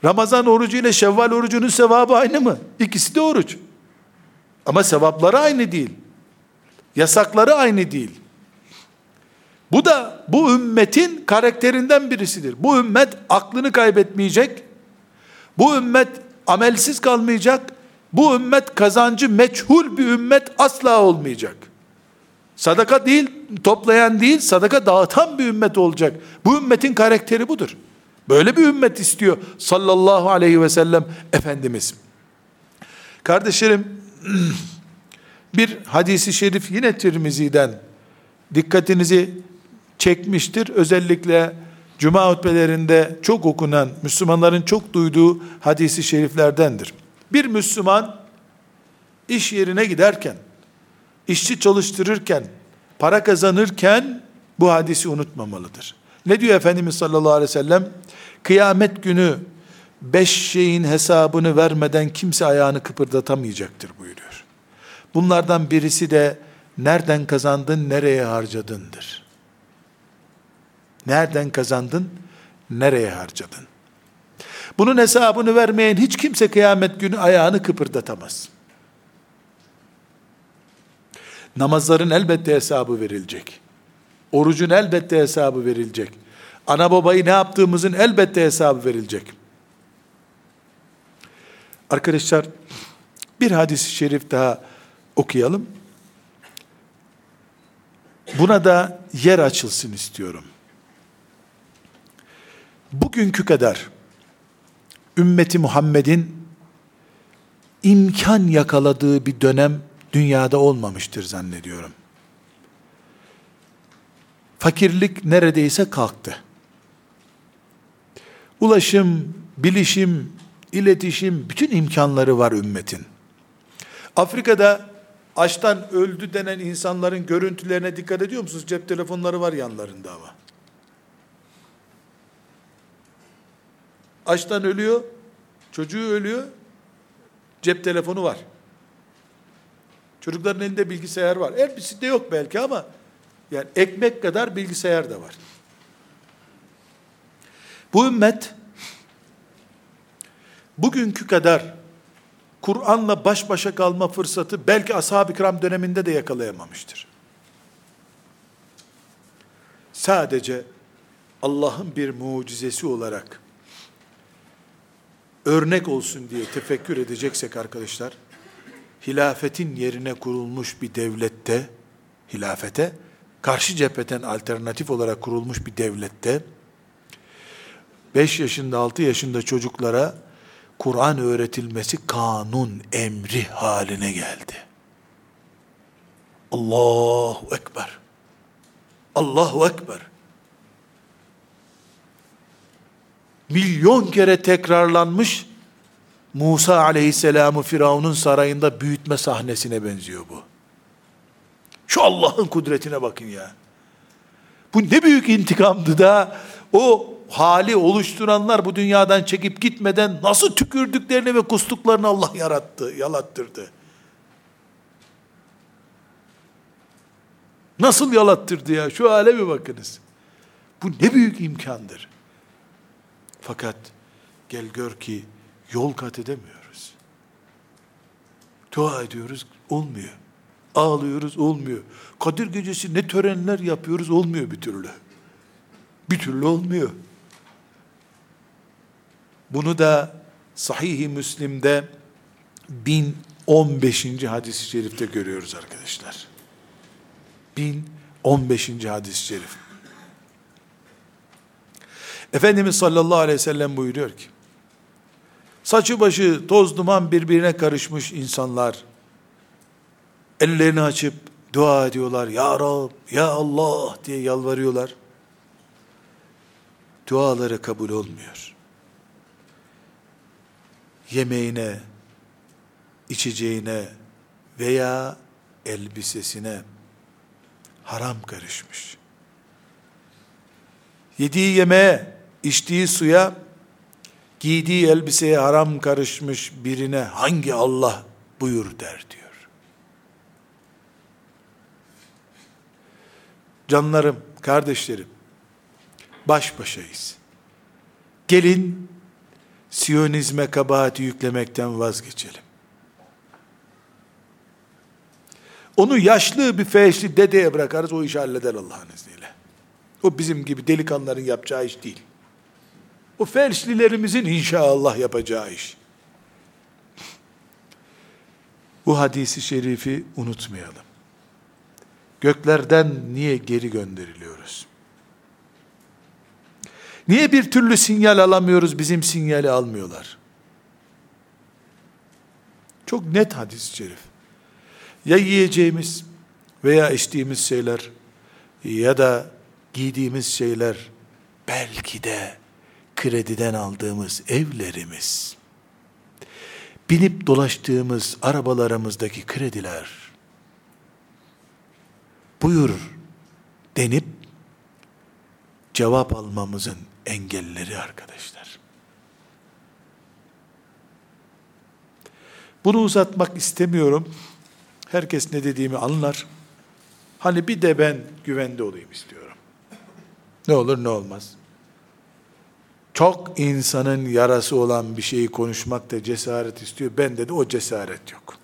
Ramazan orucu ile Şevval orucunun sevabı aynı mı? İkisi de oruç. Ama sevapları aynı değil. Yasakları aynı değil. Bu da bu ümmetin karakterinden birisidir. Bu ümmet aklını kaybetmeyecek. Bu ümmet amelsiz kalmayacak. Bu ümmet kazancı meçhul bir ümmet asla olmayacak. Sadaka değil, toplayan değil, sadaka dağıtan bir ümmet olacak. Bu ümmetin karakteri budur. Böyle bir ümmet istiyor sallallahu aleyhi ve sellem Efendimiz. Kardeşlerim, bir hadisi şerif yine Tirmizi'den dikkatinizi çekmiştir. Özellikle Cuma hutbelerinde çok okunan, Müslümanların çok duyduğu hadisi şeriflerdendir. Bir Müslüman iş yerine giderken, işçi çalıştırırken, para kazanırken bu hadisi unutmamalıdır. Ne diyor Efendimiz sallallahu aleyhi ve sellem? Kıyamet günü beş şeyin hesabını vermeden kimse ayağını kıpırdatamayacaktır buyuruyor. Bunlardan birisi de nereden kazandın, nereye harcadındır. Nereden kazandın, nereye harcadın? Bunun hesabını vermeyen hiç kimse kıyamet günü ayağını kıpırdatamaz. Namazların elbette hesabı verilecek. Orucun elbette hesabı verilecek. Ana babayı ne yaptığımızın elbette hesabı verilecek. Arkadaşlar bir hadis-i şerif daha okuyalım. Buna da yer açılsın istiyorum. Bugünkü kadar ümmeti Muhammed'in imkan yakaladığı bir dönem dünyada olmamıştır zannediyorum. Fakirlik neredeyse kalktı. Ulaşım, bilişim, iletişim, bütün imkanları var ümmetin. Afrika'da açtan öldü denen insanların görüntülerine dikkat ediyor musunuz? Cep telefonları var yanlarında ama. Açtan ölüyor, çocuğu ölüyor, cep telefonu var. Çocukların elinde bilgisayar var. Hepsi de yok belki ama yani ekmek kadar bilgisayar da var. Bu ümmet bugünkü kadar Kur'an'la baş başa kalma fırsatı belki ashab-ı kiram döneminde de yakalayamamıştır. Sadece Allah'ın bir mucizesi olarak örnek olsun diye tefekkür edeceksek arkadaşlar, hilafetin yerine kurulmuş bir devlette, hilafete, karşı cepheden alternatif olarak kurulmuş bir devlette, 5 yaşında 6 yaşında çocuklara Kur'an öğretilmesi kanun emri haline geldi. Allahu Ekber. Allahu Ekber. Milyon kere tekrarlanmış Musa aleyhisselamı Firavun'un sarayında büyütme sahnesine benziyor bu. Şu Allah'ın kudretine bakın ya. Bu ne büyük intikamdı da o hali oluşturanlar bu dünyadan çekip gitmeden nasıl tükürdüklerini ve kustuklarını Allah yarattı, yalattırdı. Nasıl yalattırdı ya? Şu hale bir bakınız. Bu ne büyük imkandır. Fakat gel gör ki yol kat edemiyoruz. Dua ediyoruz, olmuyor. Ağlıyoruz, olmuyor. Kadir gecesi ne törenler yapıyoruz, olmuyor bir türlü. Bir türlü olmuyor. Bunu da Sahih-i Müslim'de 1015. hadis-i şerifte görüyoruz arkadaşlar. 1015. hadis-i şerif. Efendimiz sallallahu aleyhi ve sellem buyuruyor ki, saçı başı toz duman birbirine karışmış insanlar, ellerini açıp dua ediyorlar, Ya Rab, Ya Allah diye yalvarıyorlar. Duaları kabul olmuyor yemeğine, içeceğine veya elbisesine haram karışmış. Yediği yemeğe, içtiği suya, giydiği elbiseye haram karışmış birine hangi Allah buyur der diyor. Canlarım, kardeşlerim, baş başayız. Gelin Siyonizme kabahati yüklemekten vazgeçelim. Onu yaşlı bir feşli dedeye bırakarız, o işi halleder Allah'ın izniyle. O bizim gibi delikanlıların yapacağı iş değil. O felçlilerimizin inşallah yapacağı iş. Bu hadisi şerifi unutmayalım. Göklerden niye geri gönderiliyoruz? Niye bir türlü sinyal alamıyoruz, bizim sinyali almıyorlar? Çok net hadis-i şerif. Ya yiyeceğimiz veya içtiğimiz şeyler ya da giydiğimiz şeyler belki de krediden aldığımız evlerimiz binip dolaştığımız arabalarımızdaki krediler buyur denip cevap almamızın engelleri arkadaşlar. Bunu uzatmak istemiyorum. Herkes ne dediğimi anlar. Hani bir de ben güvende olayım istiyorum. Ne olur ne olmaz. Çok insanın yarası olan bir şeyi konuşmak da cesaret istiyor. Bende de o cesaret yok.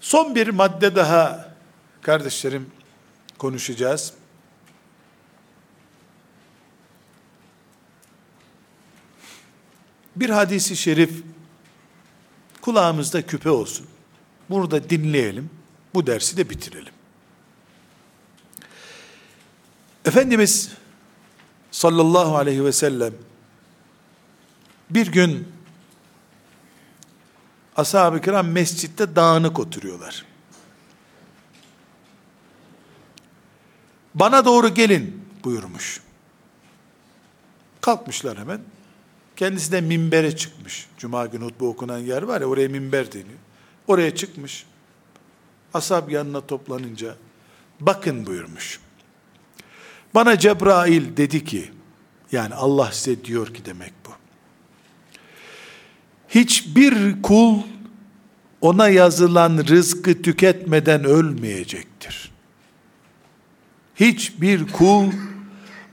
Son bir madde daha kardeşlerim konuşacağız. Bir hadisi şerif kulağımızda küpe olsun. Burada dinleyelim. Bu dersi de bitirelim. Efendimiz sallallahu aleyhi ve sellem bir gün ashab-ı kiram mescitte dağınık oturuyorlar. Bana doğru gelin buyurmuş. Kalkmışlar hemen. Kendisi de minbere çıkmış. Cuma günü hutbe okunan yer var ya oraya minber deniyor. Oraya çıkmış. Ashab yanına toplanınca bakın buyurmuş. Bana Cebrail dedi ki, yani Allah size diyor ki demek bu. Hiçbir kul ona yazılan rızkı tüketmeden ölmeyecektir. Hiçbir kul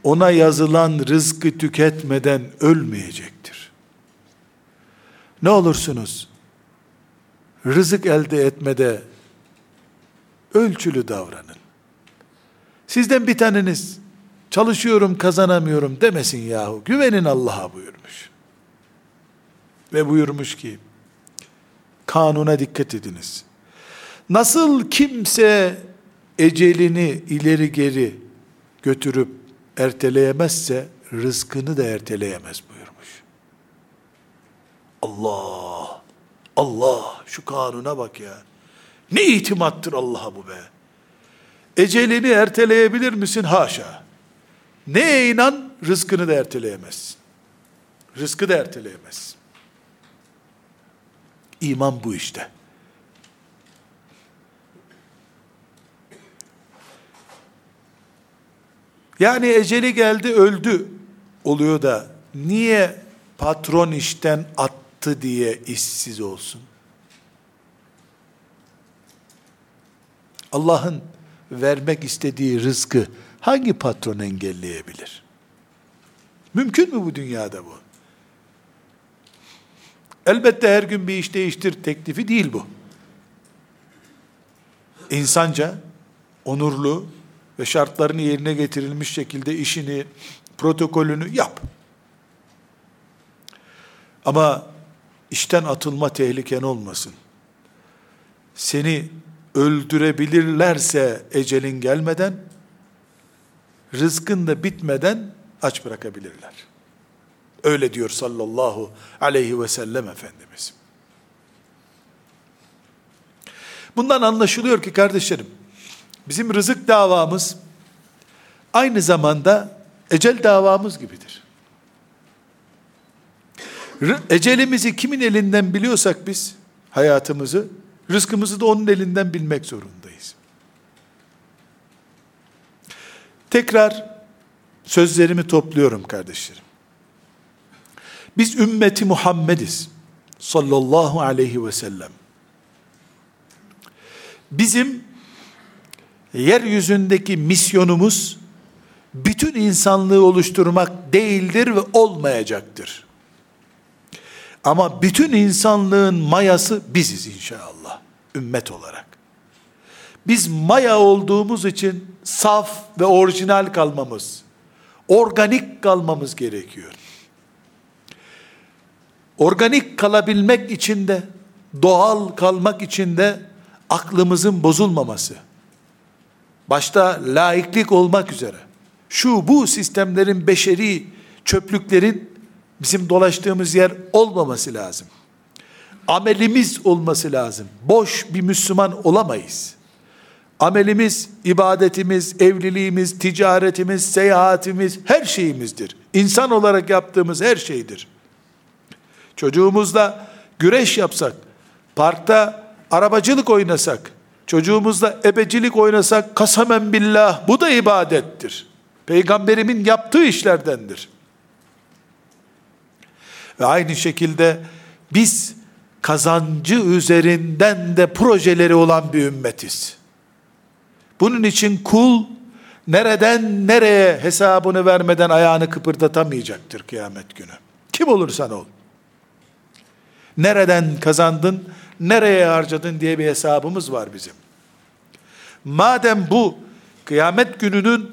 ona yazılan rızkı tüketmeden ölmeyecektir. Ne olursunuz rızık elde etmede ölçülü davranın. Sizden bir taneniz çalışıyorum kazanamıyorum demesin yahu. Güvenin Allah'a buyurmuş. Ve buyurmuş ki, kanuna dikkat ediniz. Nasıl kimse ecelini ileri geri götürüp erteleyemezse, rızkını da erteleyemez buyurmuş. Allah, Allah, şu kanuna bak ya. Ne itimattır Allah'a bu be. Ecelini erteleyebilir misin? Haşa. Neye inan? Rızkını da erteleyemezsin. Rızkı da erteleyemezsin. İman bu işte. Yani eceli geldi öldü oluyor da niye patron işten attı diye işsiz olsun? Allah'ın vermek istediği rızkı hangi patron engelleyebilir? Mümkün mü bu dünyada bu? Elbette her gün bir iş değiştir teklifi değil bu. İnsanca, onurlu ve şartlarını yerine getirilmiş şekilde işini, protokolünü yap. Ama işten atılma tehliken olmasın. Seni öldürebilirlerse ecelin gelmeden, rızkın da bitmeden aç bırakabilirler. Öyle diyor sallallahu aleyhi ve sellem Efendimiz. Bundan anlaşılıyor ki kardeşlerim, bizim rızık davamız aynı zamanda ecel davamız gibidir. Ecelimizi kimin elinden biliyorsak biz hayatımızı, rızkımızı da onun elinden bilmek zorundayız. Tekrar sözlerimi topluyorum kardeşlerim. Biz ümmeti Muhammediz sallallahu aleyhi ve sellem. Bizim yeryüzündeki misyonumuz bütün insanlığı oluşturmak değildir ve olmayacaktır. Ama bütün insanlığın mayası biziz inşallah. ümmet olarak. Biz maya olduğumuz için saf ve orijinal kalmamız, organik kalmamız gerekiyor. Organik kalabilmek için de, doğal kalmak için de aklımızın bozulmaması, başta laiklik olmak üzere, şu bu sistemlerin beşeri çöplüklerin bizim dolaştığımız yer olmaması lazım. Amelimiz olması lazım. Boş bir Müslüman olamayız. Amelimiz, ibadetimiz, evliliğimiz, ticaretimiz, seyahatimiz, her şeyimizdir. İnsan olarak yaptığımız her şeydir. Çocuğumuzla güreş yapsak, parkta arabacılık oynasak, çocuğumuzla ebecilik oynasak, kasamen billah, bu da ibadettir. Peygamberimin yaptığı işlerdendir. Ve aynı şekilde biz kazancı üzerinden de projeleri olan bir ümmetiz. Bunun için kul nereden nereye hesabını vermeden ayağını kıpırdatamayacaktır kıyamet günü. Kim olursan ol. Nereden kazandın, nereye harcadın diye bir hesabımız var bizim. Madem bu kıyamet gününün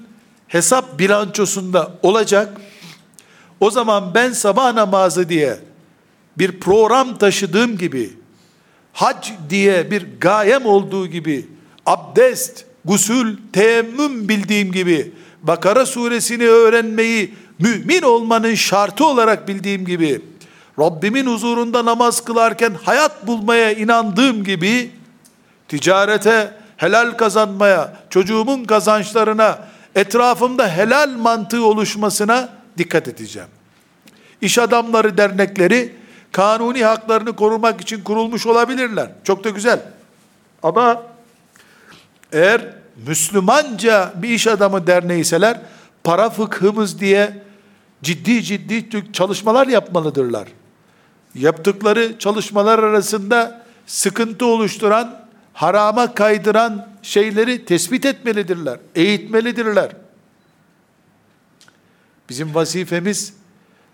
hesap bilançosunda olacak, o zaman ben sabah namazı diye bir program taşıdığım gibi, hac diye bir gayem olduğu gibi, abdest, gusül, teyemmüm bildiğim gibi, Bakara suresini öğrenmeyi mümin olmanın şartı olarak bildiğim gibi, Rabbimin huzurunda namaz kılarken hayat bulmaya inandığım gibi, ticarete, helal kazanmaya, çocuğumun kazançlarına, etrafımda helal mantığı oluşmasına dikkat edeceğim. İş adamları dernekleri kanuni haklarını korumak için kurulmuş olabilirler. Çok da güzel. Ama eğer Müslümanca bir iş adamı derneğiseler para fıkhımız diye ciddi ciddi çalışmalar yapmalıdırlar. Yaptıkları çalışmalar arasında sıkıntı oluşturan, harama kaydıran şeyleri tespit etmelidirler, eğitmelidirler. Bizim vazifemiz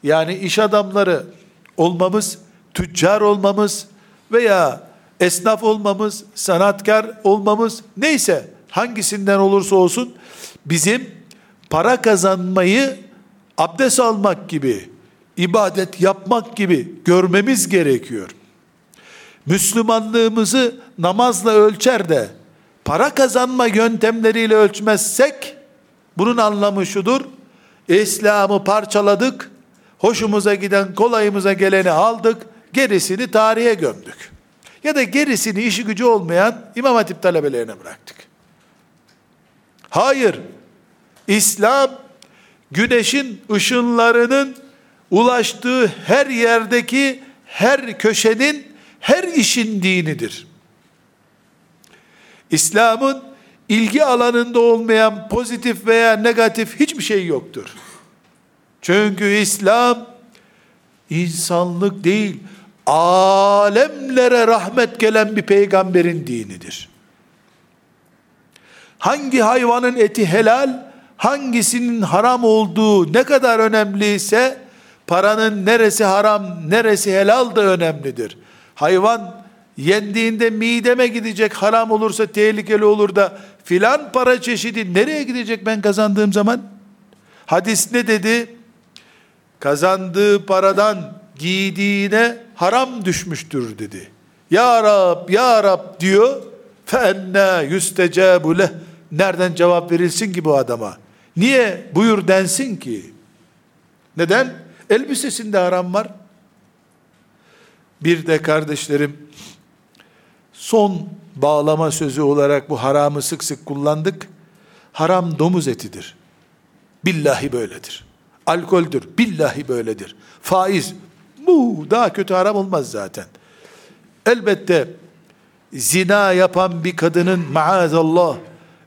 yani iş adamları olmamız, tüccar olmamız veya esnaf olmamız, sanatkar olmamız neyse hangisinden olursa olsun bizim para kazanmayı abdest almak gibi, ibadet yapmak gibi görmemiz gerekiyor. Müslümanlığımızı namazla ölçer de para kazanma yöntemleriyle ölçmezsek bunun anlamı şudur. İslam'ı parçaladık, hoşumuza giden, kolayımıza geleni aldık, gerisini tarihe gömdük. Ya da gerisini işi gücü olmayan İmam Hatip talebelerine bıraktık. Hayır, İslam güneşin ışınlarının ulaştığı her yerdeki her köşenin her işin dinidir. İslam'ın ilgi alanında olmayan pozitif veya negatif hiçbir şey yoktur. Çünkü İslam insanlık değil, alemlere rahmet gelen bir peygamberin dinidir. Hangi hayvanın eti helal, hangisinin haram olduğu ne kadar önemliyse, paranın neresi haram, neresi helal da önemlidir. Hayvan yendiğinde mideme gidecek haram olursa tehlikeli olur da filan para çeşidi nereye gidecek ben kazandığım zaman? Hadis ne dedi? Kazandığı paradan giydiğine haram düşmüştür dedi. Ya Rab, Ya Rab diyor. فَاَنَّا يُسْتَجَابُ لَهِ Nereden cevap verilsin ki bu adama? Niye buyur densin ki? Neden? Elbisesinde haram var. Bir de kardeşlerim, son bağlama sözü olarak bu haramı sık sık kullandık. Haram domuz etidir. Billahi böyledir. Alkoldür. Billahi böyledir. Faiz. Bu daha kötü haram olmaz zaten. Elbette zina yapan bir kadının maazallah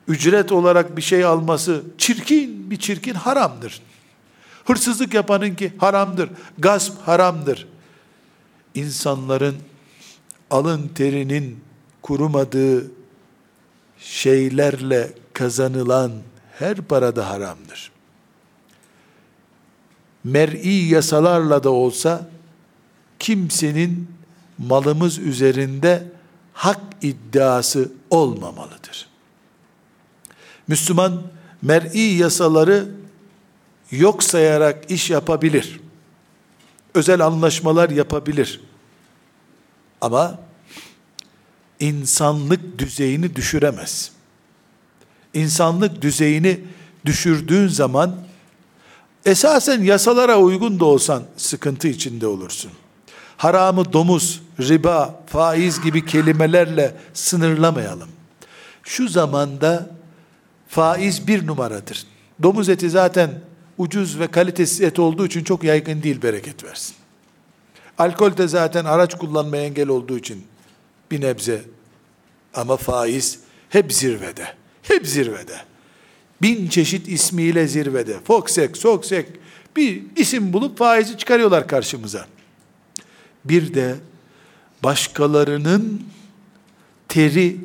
ücret olarak bir şey alması çirkin bir çirkin haramdır. Hırsızlık yapanın ki haramdır. Gasp haramdır. İnsanların alın terinin kurumadığı şeylerle kazanılan her para da haramdır. Mer'i yasalarla da olsa kimsenin malımız üzerinde hak iddiası olmamalıdır. Müslüman mer'i yasaları yok sayarak iş yapabilir. Özel anlaşmalar yapabilir. Ama insanlık düzeyini düşüremez. İnsanlık düzeyini düşürdüğün zaman esasen yasalara uygun da olsan sıkıntı içinde olursun. Haramı domuz, riba, faiz gibi kelimelerle sınırlamayalım. Şu zamanda faiz bir numaradır. Domuz eti zaten ucuz ve kalitesiz et olduğu için çok yaygın değil bereket versin. Alkol de zaten araç kullanmaya engel olduğu için bir nebze ama faiz hep zirvede. Hep zirvede. Bin çeşit ismiyle zirvede. Foksek, soksek bir isim bulup faizi çıkarıyorlar karşımıza. Bir de başkalarının teri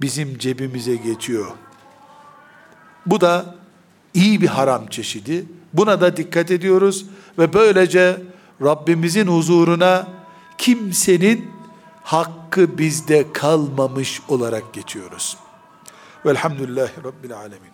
bizim cebimize geçiyor. Bu da iyi bir haram çeşidi. Buna da dikkat ediyoruz ve böylece Rabbimizin huzuruna kimsenin hakkı bizde kalmamış olarak geçiyoruz. Velhamdülillahi Rabbil Alemin.